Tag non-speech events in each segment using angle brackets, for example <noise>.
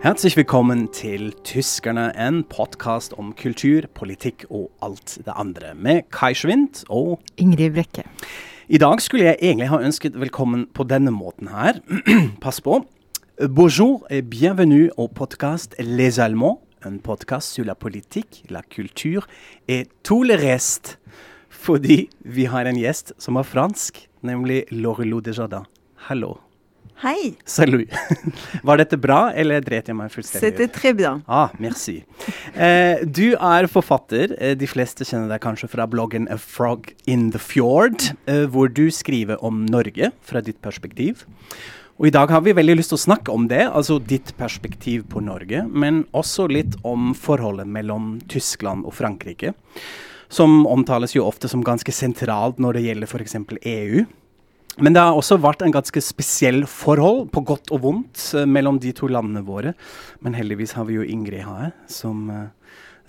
Herzlich willkommen til Tyskerne, en podkast om kultur, politikk og alt det andre, med Kai Schwind og Ingrid Brekke. I dag skulle jeg egentlig ha ønsket velkommen på denne måten her. <clears throat> Pass på. Bonjour et bienvenue au podcast Les Allemands, en podkast sur la politique, la culture et tout le reste. Fordi vi har en gjest som er fransk, nemlig Laurelot Desjardins. Hallo. Hei. Salut. <laughs> Var dette bra, eller dret jeg meg fullstendig C'était très bien. Ah, merci. Eh, du er forfatter. Eh, De fleste kjenner deg kanskje fra bloggen A Frog in the Fjord, eh, hvor du skriver om Norge fra ditt perspektiv. Og I dag har vi veldig lyst til å snakke om det, altså ditt perspektiv på Norge, men også litt om forholdet mellom Tyskland og Frankrike, som omtales jo ofte som ganske sentralt når det gjelder f.eks. EU. Men det har også vært en ganske spesiell forhold, på godt og vondt, eh, mellom de to landene våre. Men heldigvis har vi jo Ingrid her, som eh,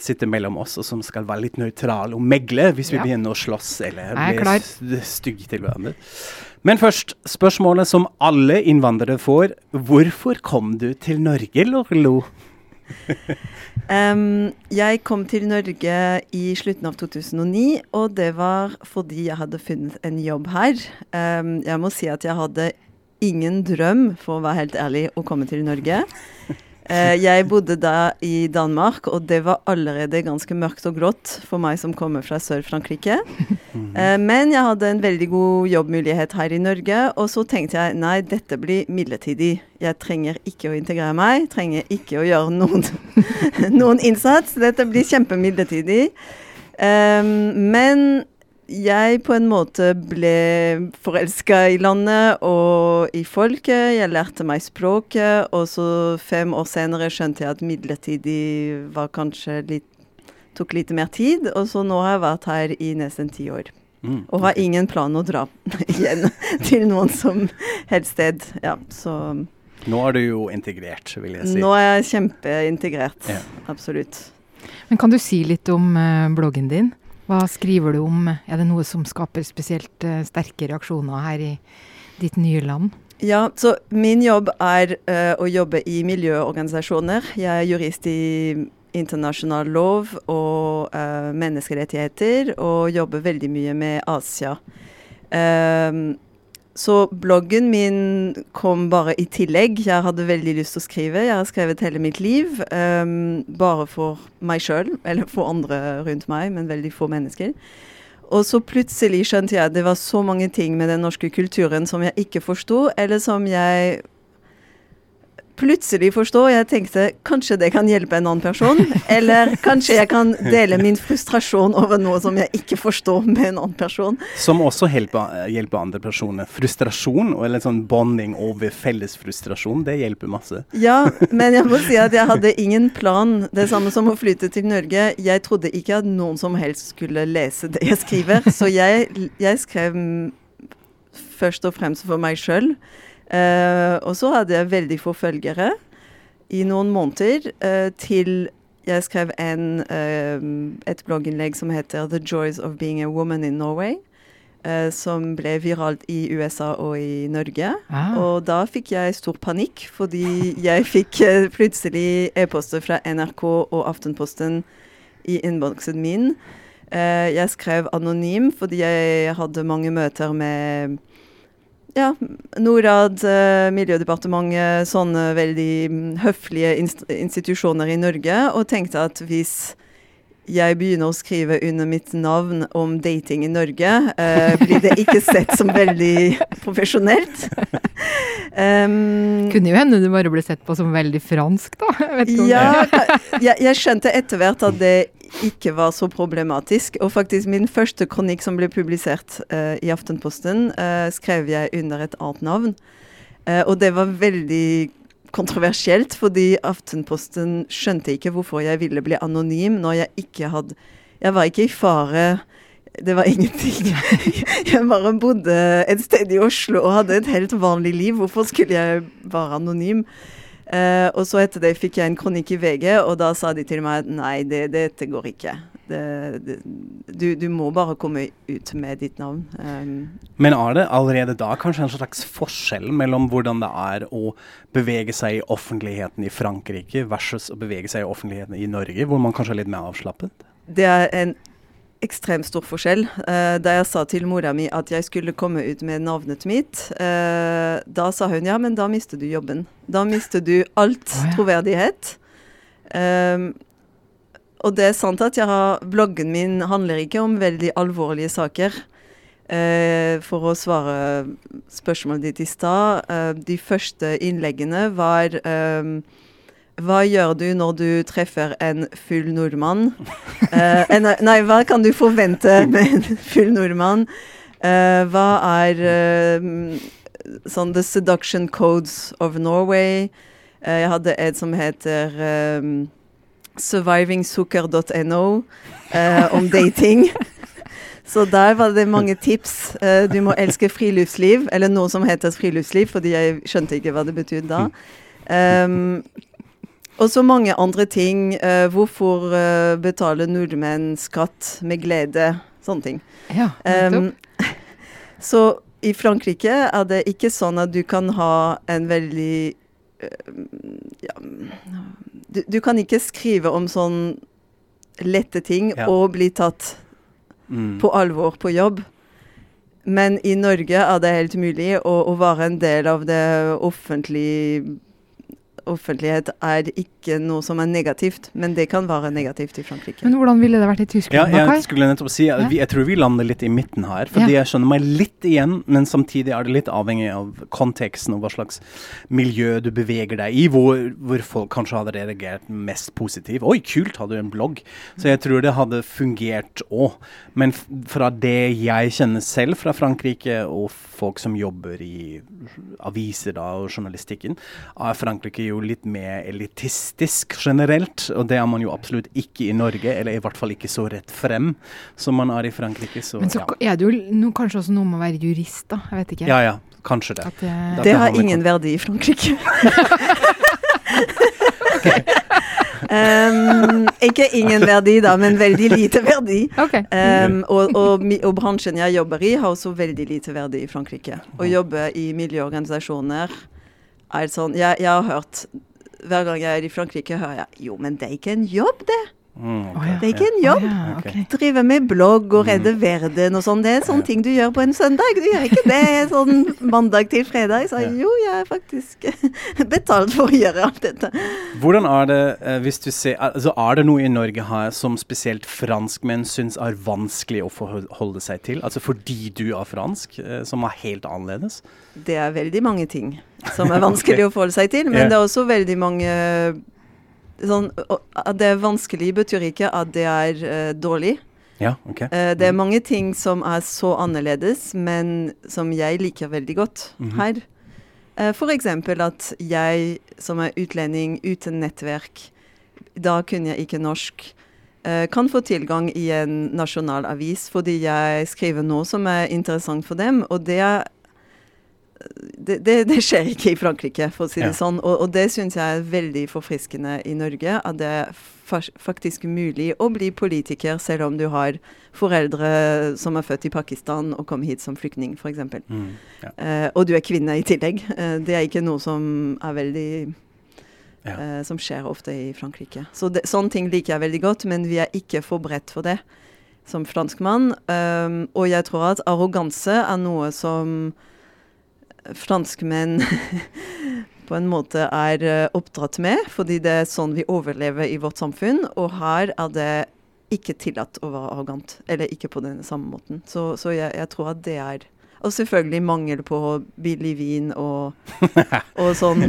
sitter mellom oss, og som skal være litt nøytral og megle hvis vi Ja. begynner å slåss eller Jeg er bli stygge til hverandre. Men først, spørsmålet som alle innvandrere får. Hvorfor kom du til Norge, Lorlo? <laughs> Em, jeg kom til Norge i slutten av 2009, og det var fordi jeg hadde funnet en jobb her. Um, jeg må si at jeg hadde ingen drøm, for å være helt ærlig, å komme til Norge. Eh, jeg bodde da i Danmark, og det var allerede ganske mørkt og grått for meg som kommer fra Sør-Frankrike. <laughs> Eh, men jeg hadde en veldig god jobbmulighet her i Norge, og så tenkte jeg nei, dette blir midlertidig. Jeg trenger ikke å integrere meg, trenger ikke å gjøre noen, <laughs> noen innsats. Dette blir kjempemidlertidig. Um, men jeg på en måte ble forelska i landet og i folket. Jeg lærte meg språket, og så fem år senere skjønte jeg at midlertidig var kanskje litt tok litt mer tid, og så nå har jeg vært her i nesten ti år. Mm. Og har ingen plan å dra <laughs> igjen til noen som helst sted. Ja, så Nå er du jo integrert, vil jeg si. nå er jeg kjempeintegrert. Ja. Absolutt. Men kan du si litt om eh, bloggen din? Hva skriver du om? Er det noe som skaper spesielt uh, sterke reaksjoner her i ditt nye land? Ja, så min jobb er uh, å jobbe i miljøorganisasjoner. Jeg er jurist i internasjonal lov og uh, menneskerettigheter, og jobber veldig mye med Asia. Ehm, så bloggen min kom bare i tillegg. Jeg hadde veldig lyst til å skrive. Jeg har skrevet hele mitt liv, Um, bare for meg sjøl, eller for andre rundt meg, men veldig få mennesker. Og så plutselig skjønte jeg at det var så mange ting med den norske kulturen som jeg ikke forsto, eller som jeg plutselig forstå. Jeg tenkte kanskje det kan hjelpe en annen person. <laughs> Eller kanskje jeg kan dele min frustrasjon over noe som jeg ikke forstår med en annen person. Som også hjelper, hjelper andre personer. Frustrasjon, eller sånn bonding over felles frustrasjon, det hjelper masse. Ja, men jeg må si at jeg hadde ingen plan. Det samme som å flytte til Norge. Jeg trodde ikke at noen som helst skulle lese det jeg skriver. Så jeg, jeg skrev først og fremst for meg sjøl. Eh, og så hadde jeg veldig få følgere i noen måneder, eh, til jeg skrev en, eh, et blogginnlegg som heter 'The Joys of Being a Woman in Norway'. som ble viralt i USA og i Norge. Ah. Og da fikk jeg stor panikk, fordi jeg fikk plutselig e-poster fra NRK og Aftenposten i innboksen min. Jeg skrev anonym fordi jeg hadde mange møter med ja, Norad, eh, Miljødepartementet, sånne veldig mm, høflige inst institusjoner i Norge, og tenkte at hvis jeg begynner å skrive under mitt navn om dating i Norge, eh, blir det ikke sett som veldig profesjonelt. Um, Kunne jo hende du bare ble sett på som veldig fransk, da. Jeg vet ja, jeg, jeg skjønte etter hvert at det ikke var så problematisk. Og faktisk min første kronikk som ble publisert uh, i Aftenposten, uh, skrev jeg under et annet navn. Uh, og det var veldig kontroversielt, fordi Aftenposten skjønte ikke hvorfor jeg ville bli anonym når jeg ikke hadde Jeg var ikke i fare. Det var <laughs> ingenting. Jeg bare bodde et sted i Oslo og hadde et helt vanlig liv. Hvorfor skulle jeg være anonym? Eh, og så etter det fikk jeg en kronikk i VG, og da sa de til meg at nei, det, dette går ikke. det, det, du, du, må bare komme ut med ditt navn. Um, Men er det allerede da kanskje en slags forskjell mellom hvordan det er å bevege seg i offentligheten i Frankrike versus å bevege seg i offentligheten i Norge, hvor man kanskje er litt mer avslappet? Det er en ekstremt stor forskjell. Uh, da jeg sa til mora mi at jeg skulle komme ut med navnet mitt, uh, da sa hun ja, men da mister du jobben. Da mister du alt oh, ja. troverdighet. Um, og det er sant at har, bloggen min handler ikke om veldig alvorlige saker. Uh, for å svare spørsmålet ditt i stad, uh, de første innleggene var um, hva gjør du når du treffer en full nordmann? Uh, en, nei, hva kan du forvente med en full nordmann? Uh, hva er uh, sånn The Seduction Codes of Norway? jeg hadde et som heter um, survivingsukker.no om dating. Så der var det mange tips. du må elske friluftsliv, eller noe som heter friluftsliv, fordi jeg skjønte ikke hva det betydde da. Um, <laughs> og så mange andre ting. Uh, hvorfor uh, betale nordmenn skatt med glede? Sånne ting. Ja, um, <laughs> så i Frankrike er det ikke sånn at du kan ha en veldig uh, ja, du, du, kan ikke skrive om sånn lette ting ja. og bli tatt mm. på alvor på jobb. Men i Norge er det helt mulig å, å være en del av det offentlige offentlighet er ikke noe som er negativt, men det kan være negativt i Frankrike. Men hvordan ville det vært i Tyskland? Ja, jeg skulle nettopp si, jeg, jeg tror vi lander litt i midten her. fordi ja. jeg skjønner meg litt igjen, men samtidig er det litt avhengig av konteksten og hva slags miljø du beveger deg i, hvor, hvor folk kanskje hadde reagert mest positivt. Oi, kult, hadde du en blogg? Så jeg tror det hadde fungert òg. Men fra det jeg kjenner selv fra Frankrike, og folk som jobber i aviser da, og journalistikken, er Frankrike jo litt mer elitistisk generelt. Og det er man jo absolutt ikke i Norge, eller i hvert fall ikke så rett frem som man er i Frankrike. Så, Men så ja. er det jo no, kanskje også noe med å være jurist, da. Jeg vet ikke. Ja, ja. Kanskje det. det, det har ingen verdi i Frankrike. <laughs> Um, ikke ingen verdi, da, men veldig lite verdi. Okay. Um, og, og, og, bransjen jeg jobber i, har også veldig lite verdi i Frankrike. Å jobbe i miljøorganisasjoner er sånn jeg, jeg, har hørt Hver gang jeg er i Frankrike, hører jeg Jo, men det er ikke en jobb, det. Mm, okay. Det er ikke en jobb. Oh, ja, okay. Drive med blogg og redde mm. verden og sånn. Det er sånne ting du gjør på en søndag. Du gjør ikke det sånn mandag til fredag. Så jo, jeg er faktisk <laughs> betalt for å gjøre alt dette. Hvordan er det eh, hvis du ser altså Er det noe i Norge her som spesielt franskmenn syns er vanskelig å forholde seg til? Altså fordi du er fransk, eh, som er helt annerledes? Det er veldig mange ting som er vanskelig okay. å forholde seg til. Men yeah. det er også veldig mange sånn, At det er vanskelig, betyr ikke at det er uh, dårlig. Ja, ok. Uh, det er mange ting som er så annerledes, men som jeg liker veldig godt mm -hmm. her. Uh, eh, F.eks. at jeg som er utlending uten nettverk, da kunne jeg ikke norsk, kan få tilgang i en nasjonal avis fordi jeg skriver noe som er interessant for dem. Og det er det, det, det, skjer ikke i Frankrike, for å si det ja. sånn. Og, og det syns jeg er veldig forfriskende i Norge. At det er faktisk mulig å bli politiker selv om du har foreldre som er født i Pakistan og kom hit som flyktning, f.eks. Mm, ja. uh, og du er kvinne i tillegg. Uh, det er ikke noe som er veldig ja. uh, Som skjer ofte i Frankrike. Så det, sånne ting liker jeg veldig godt, men vi er ikke forberedt for det som franskmann. Um, og jeg tror at arroganse er noe som franskmenn <laughs> på en måte er eh, oppdratt med, fordi det er sånn vi overlever i vårt samfunn. Og her er det ikke tillatt å være arrogant, eller ikke på den samme måten. Så, så jeg, jeg, tror at det er og selvfølgelig mangel på billig vin og, <laughs> og sånn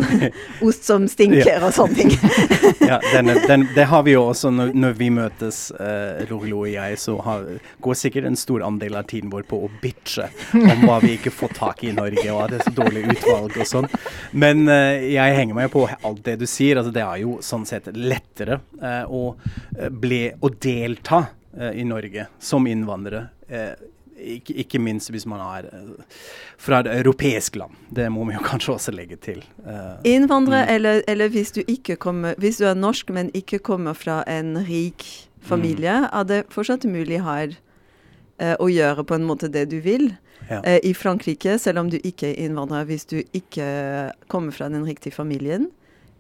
ost som stinker og sånne ting. <laughs> ja, denne, den, det har vi jo også når, når vi møtes, uh, Lorilo og jeg, så har, går sikkert en stor andel av tiden vår på å bitche om hva vi ikke får tak i i Norge, og at det er så dårlig utvalg og sånn. Men uh, jeg henger meg på alt det du sier. altså Det er jo sånn sett lettere uh, å, bli, å delta i Norge som innvandrere ikke, ikke, minst hvis man er eh, fra et europeisk land. Det må vi jo <laughs> kanskje også legge til. Uh, Innvandrere, mm. eller, eller, hvis du kommer Hvis du er norsk, men ikke kommer fra en rik familie, er det fortsatt mulig her eh, å gjøre på en måte det du vil. Ja. Eh, I Frankrike, selv om du ikke er innvandrer hvis du ikke kommer fra den riktige familien,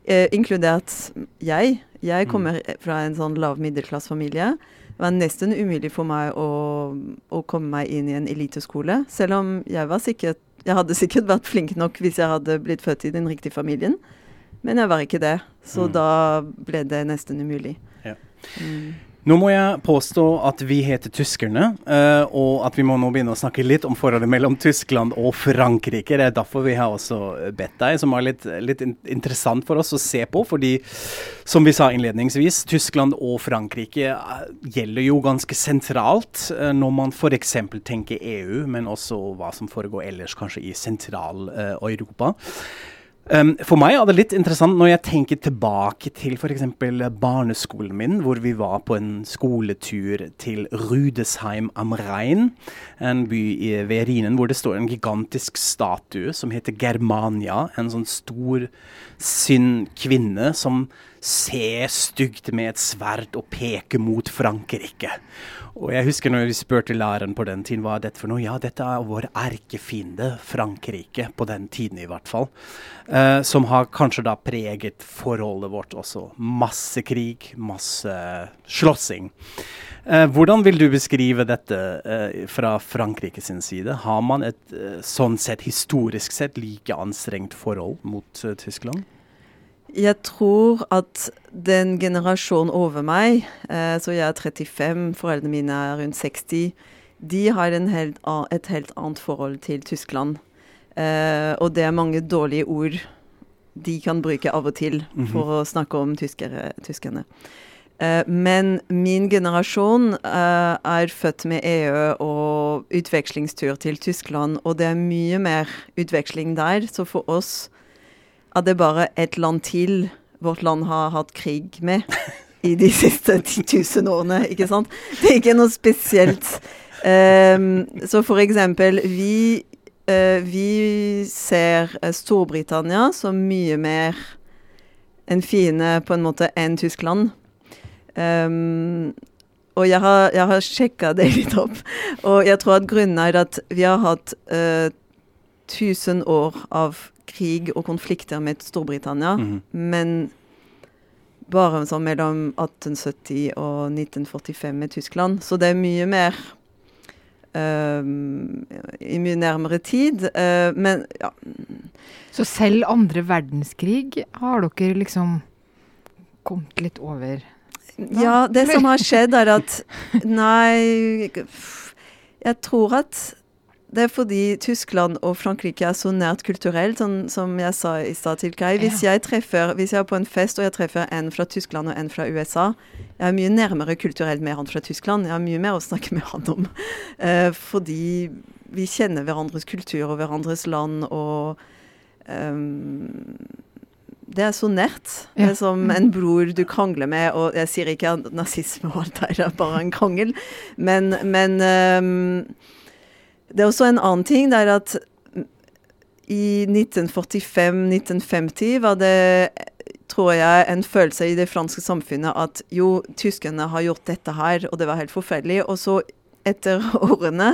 eh, inkludert jeg. Jeg kommer fra en sånn lav middelklassefamilie. Det var nesten umulig for meg å, å komme meg inn i en eliteskole, selv om jeg var sikkert jeg hadde sikkert vært flink nok hvis jeg hadde blitt født i den riktige familien, men jeg var ikke det. Så Mm. da ble det nesten umulig. Ja. Mm. Nå må jeg påstå at vi heter tyskerne, eh, og at vi må nå begynne å snakke litt om forholdet mellom Tyskland og Frankrike. Det er derfor vi har også bedt deg, som er litt, litt interessant for oss å se på. Fordi, som vi sa innledningsvis, Tyskland og Frankrike eh, gjelder jo ganske sentralt eh, når man f.eks. tenker EU, men også hva som foregår ellers, kanskje i Sentral-Europa. Um, for meg er det litt interessant når jeg tenker tilbake til f.eks. barneskolen min, hvor vi var på en skoletur til Rudesheim am Rhein, en by i, ved Rhinen, hvor det står en gigantisk statue som heter Germania. En sånn stor, synd kvinne som ser stygt med et sverd og peker mot Frankrike. Og jeg husker når vi spurte læreren på den tiden hva er dette for noe. Ja, dette er vår erkefiende, Frankrike, på den tiden i hvert fall. Eh, som har kanskje da preget forholdet vårt også. Masse krig, masse slåssing. Eh, hvordan vil du beskrive dette eh, fra Frankrike sin side? Har man et eh, sånn sett, historisk sett, like anstrengt forhold mot eh, Tyskland? Jeg tror at den generasjonen over meg, eh, så jeg er 35, foreldrene mine er rundt 60, de har en helt, et helt annet forhold til Tyskland. Eh, og det er mange dårlige ord de kan bruke av og til for å snakke om tyskere, tyskerne. Eh, men min generasjon er født med EU og utvekslingstur til Tyskland, og det er mye mer utveksling der. Så for oss er det er bare et land til vårt land har hatt krig med i de siste 10 000 årene, ikke sant? Det er ikke noe spesielt. Um, så for eksempel, vi, uh, vi ser eh, Storbritannia som mye mer en fiende på en måte enn Tyskland. Um, og jeg har, jeg har sjekka det litt opp, og jeg tror at grunnen er at vi har hatt uh, 1000 år av krig og konflikter med Storbritannia, Mhm. men bare sånn mellom 1870 og 1945 med Tyskland. Så det er mye mer ehm, I mye nærmere tid. Uh, men ja. Så selv andre verdenskrig har dere liksom kommet litt over ja, det som har skjedd, er at <laughs> Nei Jeg tror at det er fordi Tyskland og Frankrike er så nært kulturelt, sånn som jeg sa i stad til Kai. Hvis jeg treffer, hvis jeg er på en fest og jeg treffer en fra Tyskland og en fra USA, jeg er mye nærmere kulturelt med han fra Tyskland. Jeg har mye mer å snakke med han om. <laughs> Eh, fordi vi kjenner hverandres kultur og hverandres land, og um, det er så nært. Det er som en bror du krangler med, og jeg sier ikke nazisme og alt det det er bare en krangel, men, men ehm, det er også en annen ting, det er at i 1945-1950 var det, tror jeg, en følelse i det franske samfunnet at jo, tyskerne har gjort dette her, og det var helt forferdelig. Og så etter <laughs> årene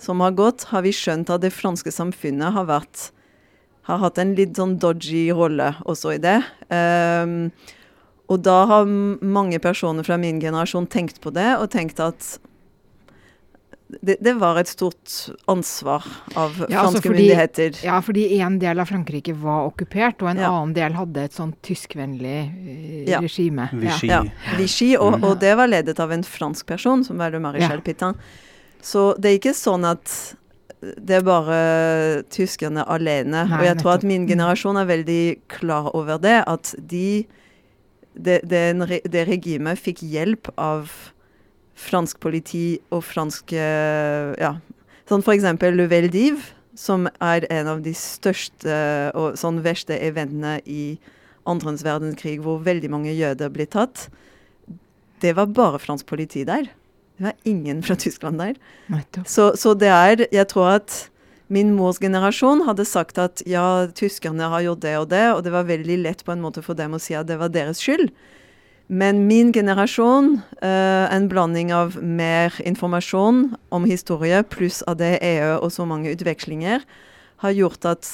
som har gått, har vi skjønt at det franske samfunnet har vært har hatt en litt sånn dodgy rolle også i det. Um, og da har mange personer fra min generasjon tenkt på det, og tenkt at det, det var et stort ansvar av Ja, altså franske fordi- myndigheter. Ja, fordi en del av Frankrike var okkupert, og en Ja. annen del hadde et sånn tyskvennlig eh, Ja. regime. Vichy. Ja, Vichy, og, Mm. og det var ledet av en fransk person, som var le Maréchal Ja. Pétain. Så det er ikke sånn at det er bare tyskerne alene. Nei, og jeg tror at min generasjon er veldig klar over det, at de det, det, det regimet fikk hjelp av fransk politi og fransk eh, Ja. Sånn for eksempel Le Veldiv, som er en av de største og sånn verste eventene i andrens verdenskrig, hvor veldig mange jøder ble tatt. Det var bare fransk politi der. Det var ingen fra Tyskland der. Så, så det er Jeg tror at min mors generasjon hadde sagt at ja, tyskerne har gjort det og det, og det var veldig lett på en måte for dem å si at det var deres skyld. Men min generasjon, uh, en blanding av mer informasjon om historie pluss av det EU og så mange utvekslinger, har gjort at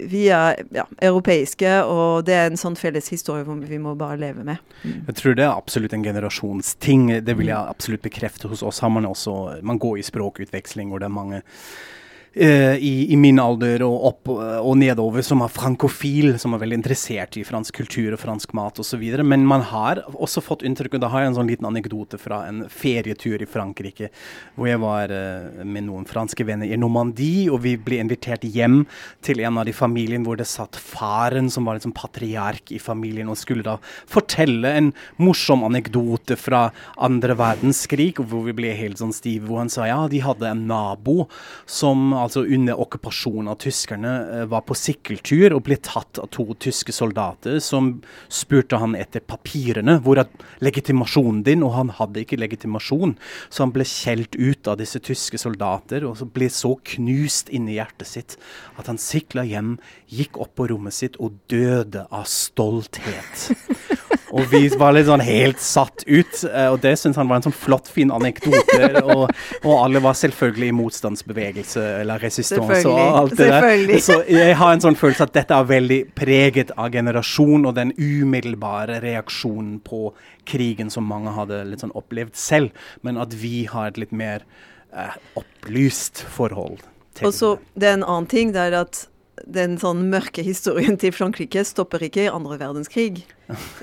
vi er ja, europeiske, og det er en sånn felles historie hvor vi må bare leve med. Mm. Jeg tror det er absolutt en generasjonsting. Det vil jeg absolutt bekrefte. Hos oss har man også Man går i språkutveksling hvor det er mange Uh, i, i, min alder og opp og nedover som er frankofil, som er veldig interessert i fransk kultur og fransk mat osv. Men man har også fått inntrykk og Da har jeg en sånn liten anekdote fra en ferietur i Frankrike, hvor jeg var eh, med noen franske venner i Normandie, og vi ble invitert hjem til en av de familiene hvor det satt faren, som var liksom patriark i familien, og skulle da fortelle en morsom anekdote fra andre verdenskrig, hvor vi ble helt sånn stive, hvor han sa ja, de hadde en nabo som altså under okkupasjonen av tyskerne, eh, var på sykkeltur og ble tatt av to tyske soldater som spurte han etter papirene. Hvor er legitimasjonen din? Og han hadde ikke legitimasjon. Så han ble skjelt ut av disse tyske soldater og så ble så knust inni hjertet sitt at han sikla hjem, gikk opp på rommet sitt og døde av stolthet. <laughs> Og vi var litt sånn helt satt ut. Eh, og det syns han var en sånn flott, fin anekdote. Og, og alle var selvfølgelig i motstandsbevegelse eller resistans og alt det der. Så jeg har en sånn følelse at dette er veldig preget av generasjon og den umiddelbare reaksjonen på krigen som mange hadde litt sånn opplevd selv, men at vi har et litt mer eh, opplyst forhold. Og så det er en annen ting, det er at den sånn mørke historien til Frankrike stopper ikke i andre verdenskrig.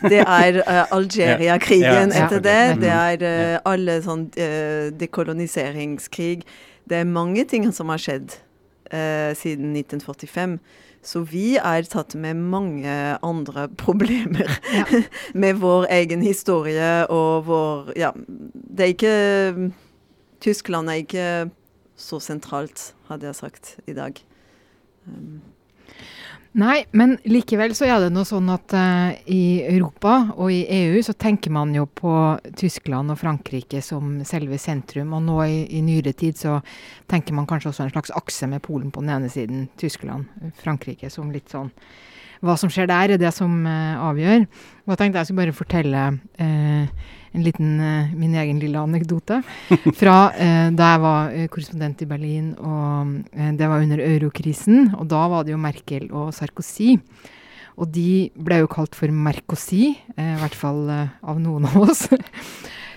Det er <laughs> uh, Algeria-krigen etter det. Det er uh, alle sånn uh, dekoloniseringskrig. Det er mange ting som har skjedd siden 1945. Så vi er tatt med mange andre <laughs> problemer ja. <laughs> med vår egen historie og vår Ja, det er ikke Tyskland er ikke så sentralt, hadde jeg sagt i dag. Nei, men likevel så er det noe sånn at uh, i Europa og i EU så tenker man jo på Tyskland og Frankrike som selve sentrum. Og nå i, i nyere tid så tenker man kanskje også en slags akse med Polen på den ene siden, Tyskland, Frankrike som litt sånn Hva som skjer der, er det som uh, avgjør. Og jeg tenkte jeg skulle bare fortelle uh, en liten uh, min egen lille anekdote. <laughs> Fra uh, da jeg var uh, korrespondent i Berlin, og det var under eurokrisen. Og da var det jo Merkel og Sarkozy. Og de ble jo kalt for Merkozy, i hvert fall av noen av oss. <laughs>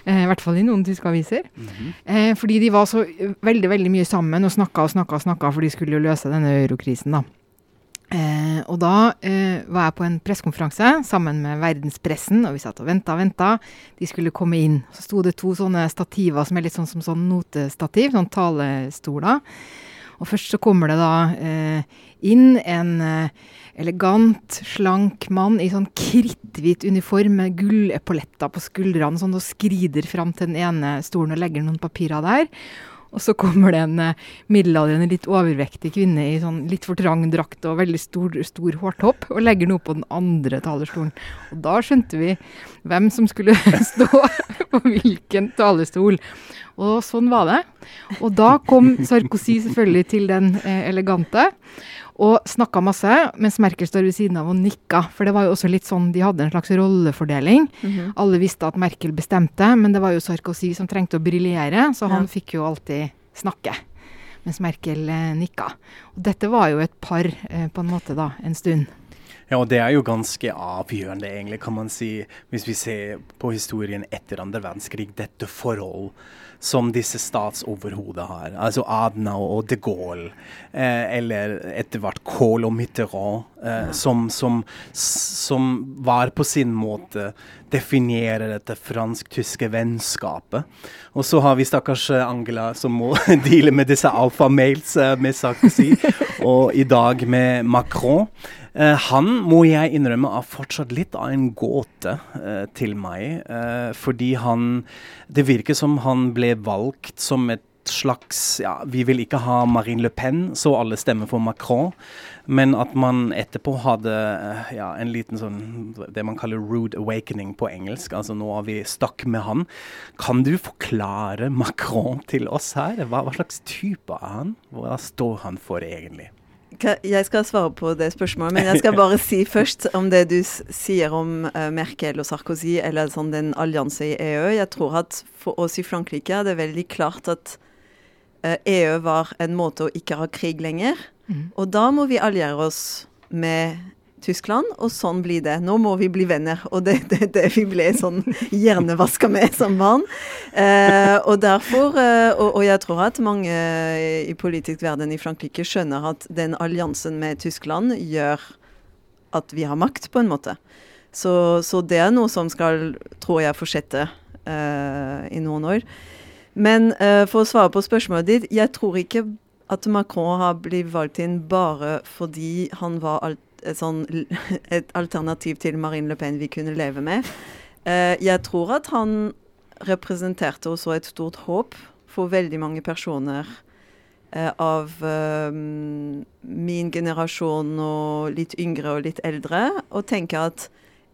I hvert fall i noen tyske aviser. Mm -hmm. fordi de var så veldig veldig mye sammen og snakka og snakka og snakka, for de skulle jo løse denne eurokrisen. da. Eh, og da eh, var jeg på en pressekonferanse sammen med verdenspressen, og vi satt og venta og venta. De skulle komme inn. Så sto det to sånne stativer som er litt sånn som sånn notestativ, sånn talestoler. Og først så kommer det da eh, inn en eh, elegant, slank mann i sånn kritthvit uniform med gullepoletter på skuldrene sånn, og skrider fram til den ene stolen og legger noen papirer der. Og så kommer det en uh, middelaldrende, litt overvektig kvinne i sånn litt for trang drakt og veldig stor, stor hårtopp, og legger noe på den andre talerstolen. Og da skjønte vi hvem som skulle <laughs> stå på hvilken talerstol. Og sånn var det. Og da kom Sarkozy selvfølgelig til den uh, elegante og snakka masse, mens Merkel står ved siden av og nikka. For det var jo også litt sånn, de hadde en slags rollefordeling. Mm -hmm. Alle visste at Merkel bestemte, men det var jo Sarkozy som trengte å briljere, så han ja. fikk jo alltid snakke. Mens Merkel eh, nikka. Og dette var jo et par eh, på en måte da, en stund. Ja, og det er jo ganske avgjørende, egentlig, kan man si, hvis vi ser på historien etter andre verdenskrig, dette forhold som disse statsoverhodet har. Altså Adenau og de Gaulle, eh, eller etter hvert Kohl og Mitterrand, eh, som, som, som, var på sin måte definerer dette fransk-tyske vennskapet. Og så har vi stakkars Angela som må <laughs> deale med disse alfamails eh, med Sarkozy, og i dag med Macron. Uh, han må jeg innrømme er fortsatt litt av en gåte uh, til meg. Uh, fordi han Det virker som han ble valgt som et slags ja, Vi vil ikke ha Marine Le Pen, så alle stemmer for Macron. Men at man etterpå hadde ja, en liten sånn Det man kaller rude awakening på engelsk. Altså nå har vi stakk med han. Kan du forklare Macron til oss her? Hva, hva slags type er han? Hva står han for egentlig? Jeg skal svare på det spørsmålet, men jeg skal bare si <laughs> først om det du sier om uh, Merkel og Sarkozy, eller sånn den alliansen i EU. Jeg tror at for oss i Frankrike er det veldig klart at EU var en måte å ikke ha krig lenger. Mm. Og da må vi alliere oss med Tyskland, og sånn blir det. Nå må vi bli venner. Og det er det, det, vi ble sånn <laughs> hjernevaska med som barn. Eh, og derfor, eh, og, og, jeg tror at mange i politisk verden i Frankrike skjønner at den alliansen med Tyskland gjør at vi har makt, på en måte. Så, så det er noe som skal, tror jeg, fortsette eh, i noen år. Men uh, for å svare på spørsmålet ditt, jeg tror ikke at Macron har blitt valgt inn bare fordi han var alt et, sånn, <laughs> et alternativ til Marine Le Pen vi kunne leve med. Uh, jeg tror at han representerte også et stort håp for veldig mange personer uh, av min generasjon og litt yngre og litt eldre, og tenke at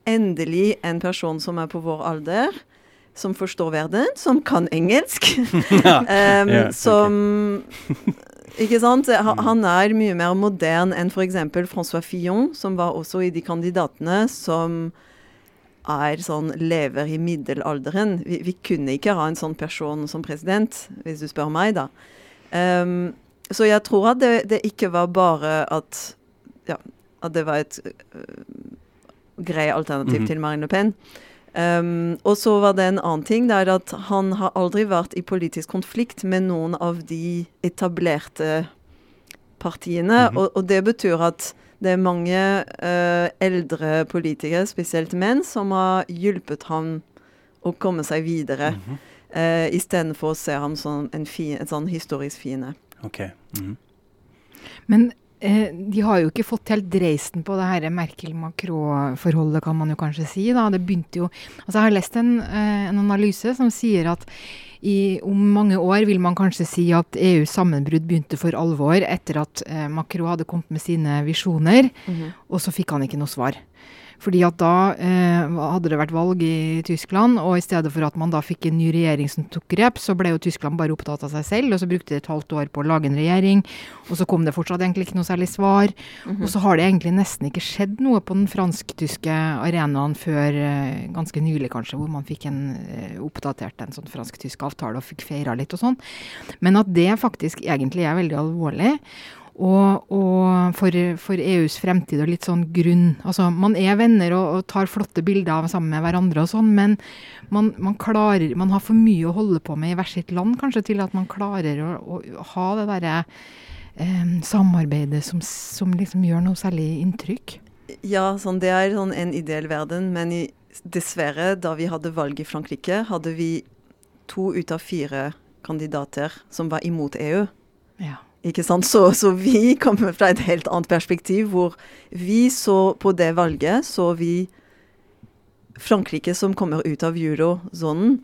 endelig en person som er på vår alder, som forstår verden, som kan engelsk, <laughs> <laughs> um, yeah, som ikke sant? Han er mye mer moderne enn f.eks. Francois Fillon, som var også i de kandidatene som er sånn lever i middelalderen. Vi, vi, kunne ikke ha en sånn person som president, hvis du spør meg, da. Um, så jeg tror at det, det, ikke var bare at ja, at det var et uh, grei alternativ mm -hmm. til Marine Le Pen. Um, og så var det en annen ting. det er at Han har aldri vært i politisk konflikt med noen av de etablerte partiene. Mm -hmm. og, og, det betyr at det er mange uh, eldre politikere, spesielt menn, som har hjulpet ham å komme seg videre. Mm -hmm. uh, Istedenfor å se ham som en, fin, en sånn historisk fiende. Okay. Mm -hmm. Men Eh, de har jo ikke fått helt dreisen på det her Merkel-Macron-forholdet, kan man jo kanskje si. Da. Det begynte jo Altså, jeg har lest en, eh, en analyse som sier at i, om mange år vil man kanskje si at EUs sammenbrudd begynte for alvor etter at eh, Macron hadde kommet med sine visjoner, mm -hmm. og så fikk han ikke noe svar. Fordi at da eh, hadde det vært valg i Tyskland, og i stedet for at man da fikk en ny regjering som tok grep, så ble jo Tyskland bare opptatt av seg selv, og så brukte de et halvt år på å lage en regjering. Og så kom det fortsatt egentlig ikke noe særlig svar. Mm -hmm. Og så har det egentlig nesten ikke skjedd noe på den fransk-tyske arenaen før eh, ganske nylig, kanskje, hvor man fikk en eh, oppdatert en sånn fransk-tysk avtale og fikk feira litt og sånn. Men at det faktisk egentlig er veldig alvorlig. Og, og for, for, EUs fremtid og litt sånn grunn Altså, man er venner og, og tar flotte bilder sammen med hverandre og sånn, men man, man, klarer Man har for mye å holde på med i hvert sitt land, kanskje, til at man klarer å, å ha det derre eh, samarbeidet som, som, liksom gjør noe særlig inntrykk. Ja, sånn, det er sånn en ideell verden, men i, dessverre, da vi hadde valg i Frankrike, hadde vi to ut av fire kandidater som var imot EU. Ja. Ikke sant? Så, så, vi kommer fra et helt annet perspektiv, hvor vi så på det valget så vi Frankrike som kommer ut av eurosonen.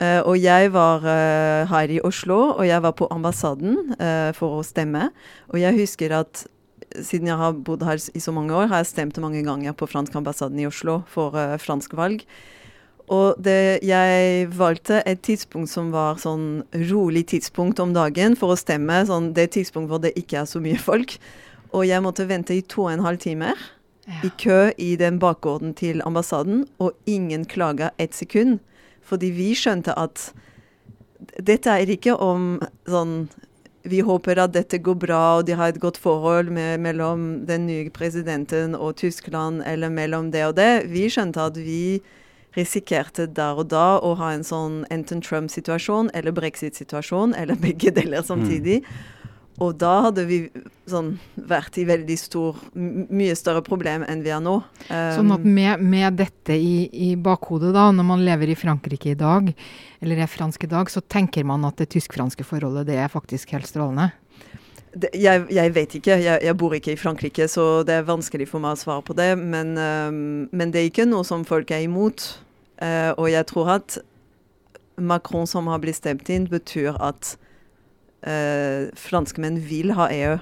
Uh, og jeg var uh, her i Oslo, og jeg var på ambassaden uh, for å stemme. Og jeg husker at siden jeg har bodd her i så mange år, har jeg stemt mange ganger på fransk ambassaden i Oslo for fransk valg. Og det, jeg valgte et tidspunkt som var sånn rolig tidspunkt om dagen for å stemme. Sånn, det tidspunkt hvor det ikke er så mye folk. Og jeg måtte vente i to og en halv timer ja. i kø i den bakgården til ambassaden, og ingen klaga ett sekund. Fordi vi skjønte at dette er ikke om sånn vi håper at dette går bra, og de har et godt forhold med, mellom den nye presidenten og Tyskland, eller mellom det og det. Vi skjønte at vi risikerte der og da å ha en sånn enten Trump-situasjon eller brexit-situasjon, eller <laughs> begge deler samtidig. Mm. Og da hadde vi sånn, vært i veldig stor Mye større problem enn vi er nå. Um, sånn at med, med dette i, i, bakhodet, da, når man lever i Frankrike i dag, eller er fransk i dag, så tenker man at det tysk-franske forholdet det er faktisk helt strålende? Jeg, jeg, vet ikke. Jeg, jeg, bor ikke i Frankrike, så det er vanskelig for meg å svare på det. Men, um, men det er ikke noe som folk er imot. Uh, og jeg tror at Macron som har blitt stemt inn, betyr at uh, franskmenn vil ha EU.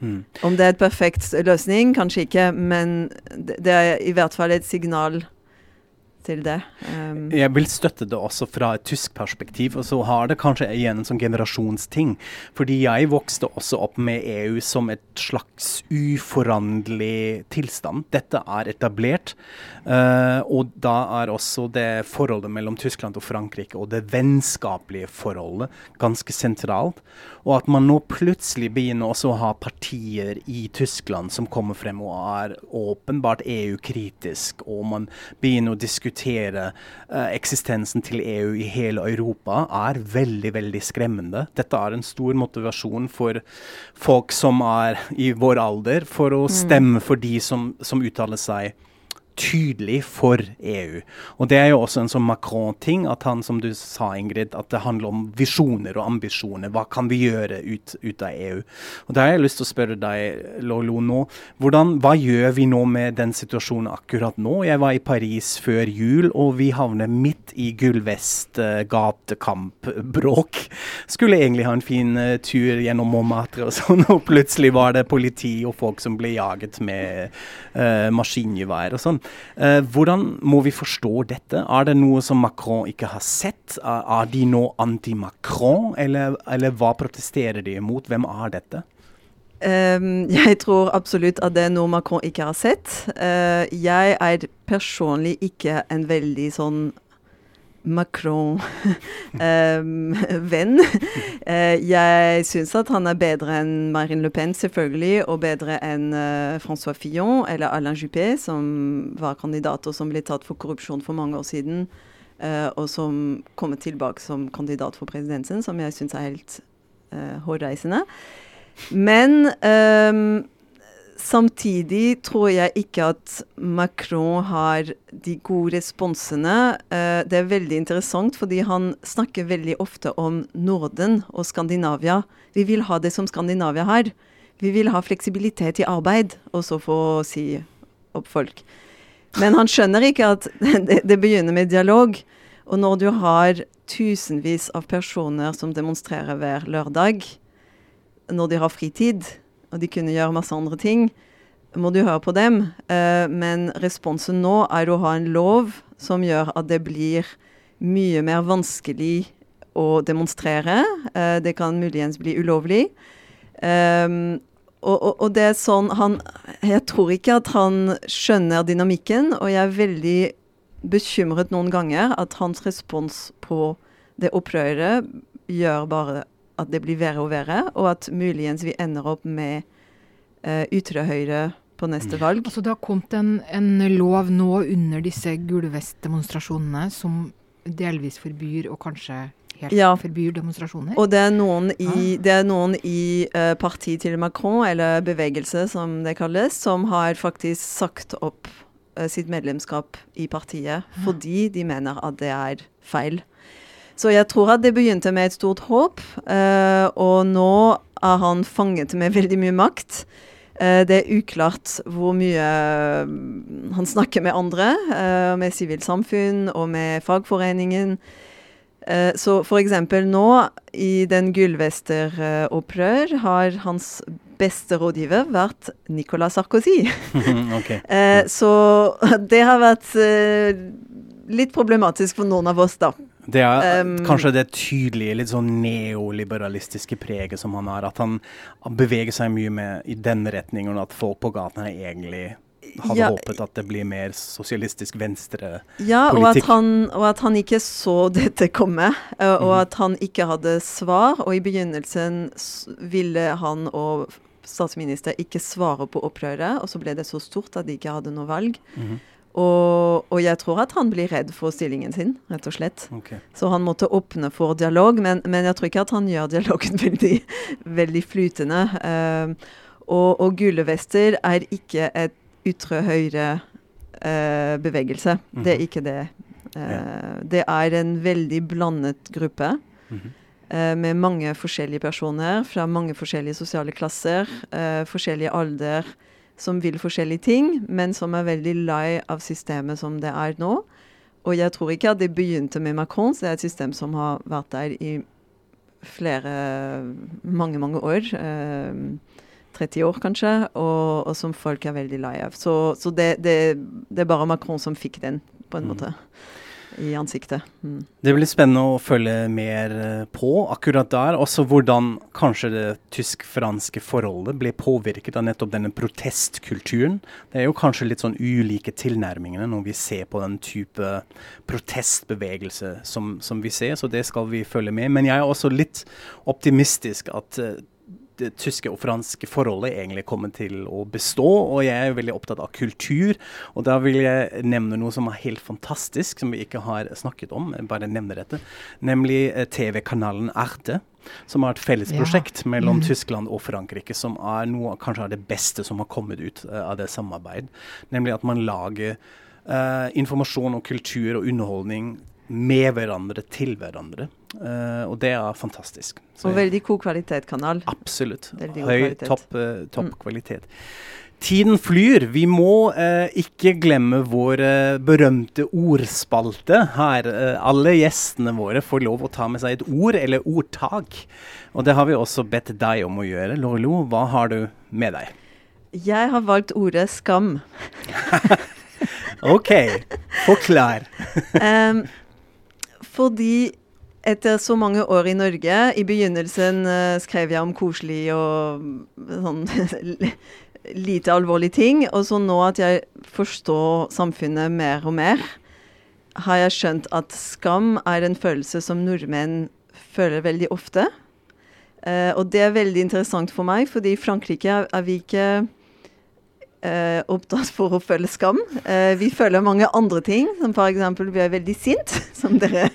Mm. Om det er et perfekt løsning, kanskje ikke, men det, det er i hvert fall et signal til det. Um, jeg vil støtte det også fra et tysk perspektiv, og så har det kanskje igjen en sånn generasjonsting. Fordi jeg vokste også opp med EU som et slags uforanderlig tilstand. Dette er etablert, uh, og da er også det forholdet mellom Tyskland og Frankrike og det vennskapelige forholdet ganske sentralt. Og at man nå plutselig begynner også å ha partier i Tyskland som kommer frem og er åpenbart EU-kritisk, og man begynner å diskutere uh, eksistensen til EU i hele Europa, er veldig, veldig skremmende. Dette er en stor motivasjon for folk som er i vår alder, for å mm. stemme for de som, som uttaler seg tydelig for EU. Og Det er jo også en sånn Macron-ting, at han, som du sa, Ingrid, at det handler om visjoner og ambisjoner. Hva kan vi gjøre ut, ut av EU? Og Da har jeg lyst til å spørre deg, Lolo, nå. Hvordan, hva gjør vi nå med den situasjonen akkurat nå? Jeg var i Paris før jul, og vi havner midt i gullvest uh, gatekamp-bråk. Skulle egentlig ha en fin uh, tur gjennom Montmartre og sånn, og plutselig var det politi og folk som ble jaget med uh, maskingevær og sånn. Eh, hvordan må vi forstå dette? Er det noe som Macron ikke har sett? Er de nå anti-Macron, eller, eller, hva protesterer de imot? Hvem er dette? Um, jeg tror absolutt at det er noe Macron ikke har sett. Uh, jeg er personlig ikke en veldig sånn Macron-venn. <laughs> uh, <laughs> jeg syns at han er bedre enn Marine Le Pen, selvfølgelig, og bedre enn François Francois Fillon eller Alain Juppé, som var kandidat og som ble tatt for korrupsjon for mange år siden, uh, og som kommer tilbake som kandidat for presidensen, som jeg syns er helt hårreisende. Men um, Samtidig tror jeg ikke at Macron har de gode responsene. Uh, det er veldig interessant, fordi han snakker veldig ofte om Norden og Skandinavia. Vi vil ha det som Skandinavia har. Vi vil ha fleksibilitet i arbeid, og så få si opp folk. Men han skjønner ikke at <laughs> det begynner med dialog. Og når du har tusenvis av personer som demonstrerer hver lørdag, når de har fritid, og de kunne gjøre masse andre ting, må du høre på dem. Uh, men responsen nå er å ha en lov som gjør at det blir mye mer vanskelig å demonstrere. Uh, det kan muligens bli ulovlig. Um, og, og, og, det er sånn han Jeg tror ikke at han skjønner dynamikken, og jeg er veldig bekymret noen ganger at hans respons på det opprøret gjør bare at det blir verre og verre, og at muligens vi ender opp med uh, ytre høyre på neste valg. Altså Det har kommet en, en lov nå under disse gulvestdemonstrasjonene som delvis forbyr og kanskje helt ja. forbyr demonstrasjoner. Og det er noen i, ah. det er noen i uh, partiet til Macron, eller bevegelse som det kalles, som har faktisk sagt opp uh, sitt medlemskap i partiet ja. fordi de mener at det er feil. Så jeg tror at det begynte med et stort håp, uh, og nå er han fanget med veldig mye makt. Uh, det er uklart hvor mye uh, han snakker med andre, med sivilsamfunn og med fagforeningen. så f.eks. nå, i den gullvesteropprør, har hans beste rådgiver vært Nicolas Sarkozy. <laughs> okay. <laughs> så <laughs> det har vært litt problematisk for noen av oss, da. Det er um, kanskje det tydelige, litt sånn neoliberalistiske preget som han har. At han beveger seg mye med i den retningen, at folk på gaten er egentlig hadde ja, håpet at det blir mer sosialistisk venstrepolitikk. Ja, og at, han, og at, han, ikke så dette komme, uh, og mm. at han ikke hadde svar. Og i begynnelsen ville han og statsminister ikke svare på opprøret, og så ble det så stort at de ikke hadde noe valg. Mm. Og, og, jeg tror at han blir redd for stillingen sin, rett og slett. Okay. Så han måtte åpne for dialog, men, men, jeg tror ikke at han gjør dialogen <laughs> veldig, veldig flytende. Uh, og, og gule vester er ikke et ytre høyre uh, bevegelse. Mm -hmm. Det er mhm. ikke det. Uh. Det er en veldig blandet gruppe. Mm -hmm. med mange forskjellige personer fra mange forskjellige sosiale klasser, forskjellig alder som vil forskjellige ting, men som er veldig lei av systemet som det er nå. Og jeg tror ikke at det begynte med Macron, det er et system som har vært der i flere mange, mange år. Eh, 30 år, kanskje, og, og, som folk er veldig lei av. Så, så det, det, det, er bare Macron som fikk den på en måte. I ansiktet. Mm. Det blir spennende å følge mer eh, på akkurat der. Også hvordan kanskje det tysk-franske forholdet blir påvirket av nettopp denne protestkulturen. Det er jo kanskje litt sånn ulike tilnærmingene når vi ser på den type protestbevegelse som, som vi ser, så det skal vi følge med. Men jeg er også litt optimistisk at uh, det tyske og franske forholdet egentlig kommer til å bestå. Og jeg er veldig opptatt av kultur. Og da vil jeg nevne noe som er helt fantastisk, som vi ikke har snakket om. Jeg bare nevner dette. Nemlig eh, TV-kanalen Arte. Som har et fellesprosjekt ja. mellom mm. Tyskland og Frankrike, som er noe kanskje av det beste som har kommet ut uh, av det samarbeidet. Nemlig at man lager uh, informasjon og kultur og underholdning med hverandre til hverandre. Uh, og det er fantastisk. Så og veldig god kvalitet-kanal. Absolutt. Høy, topp, uh, topp mm. kvalitet. Tiden flyr. Vi må uh, ikke glemme vår berømte ordspalte her. alle gjestene våre får lov å ta med seg et ord eller ordtak. Og det har vi også bedt deg om å gjøre. Lorlo, hva har du med deg? Jeg har valgt ordet skam. <laughs> OK. Forklar. <laughs> um, fordi etter så mange år i Norge I begynnelsen uh, skrev jeg om koselig og sånn <laughs> lite alvorlige ting. Og så nå at jeg forstår samfunnet mer og mer, har jeg skjønt at skam er en følelse som nordmenn føler veldig ofte. Uh, og det er veldig interessant for meg, fordi i Frankrike er vi ikke uh, opptatt for å føle skam. Eh, vi føler mange andre ting, som f.eks. vi er veldig sint, <laughs> som dere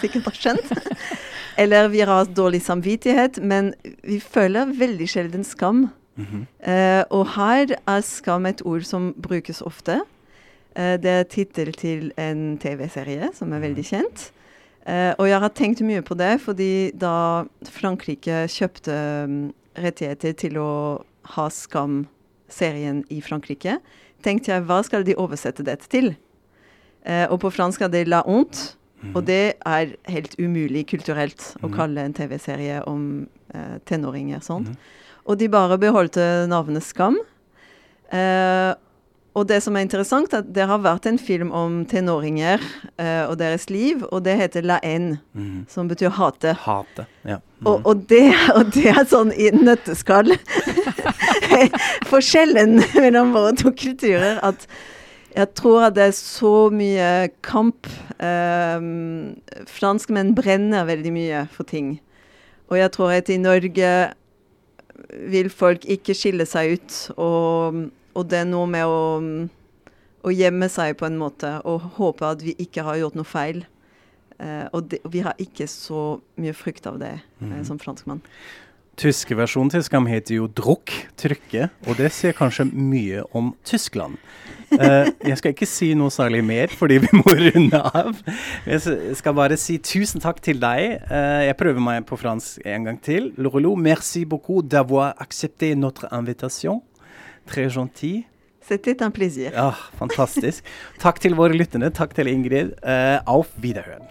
sikkert har skjønt. <laughs> Eller vi har dårlig samvittighet, men vi føler veldig sjelden skam. Mm -hmm. eh, og her er skam et ord som brukes ofte. Uh, det er tittel til en TV-serie som er veldig mhm. kjent. Uh, og jeg har tenkt mye på det, fordi da Frankrike kjøpte um, rettigheter til å ha Skam-serien i Frankrike, tenkte jeg hva skal de oversette dette til? og på fransk er det La honte. Og mhm. det er helt umulig kulturelt å mhm. kalle en TV-serie om eh, tenåringer sånn. Og de bare beholdte navnet Skam. Eh, og det som er interessant, er at det har vært en film om tenåringer uh, og deres liv, og det heter La N, mm. som betyr hate. Hate, ja. Mm. Og, og, det, og, det, er sånn i nøtteskall <laughs> Forskjellen mellom våre to kulturer at jeg tror at det er så mye kamp. Um, franskmenn brenner veldig mye for ting. Og jeg tror at i Norge vil folk ikke skille seg ut. Og, og det er noe med å, å, gjemme seg på en måte og håpe at vi ikke har gjort noe feil. Uh, og, det, vi har ikke så mye frykt av det mm. som franskmann. Tyske versjonen til Skam heter jo Drukk, trykke, og det sier kanskje mye om Tyskland. Uh, jeg skal ikke si noe særlig mer, fordi vi må runde av. Jeg skal bare si tusen takk til deg. Uh, jeg prøver meg på fransk en gang til. Lorelo, merci beaucoup d'avoir accepté notre invitation. Très gentil. C'était un plaisir. Ja, fantastisk. Takk til våre lyttende. Takk til Ingrid. Uh, auf Wiederhören.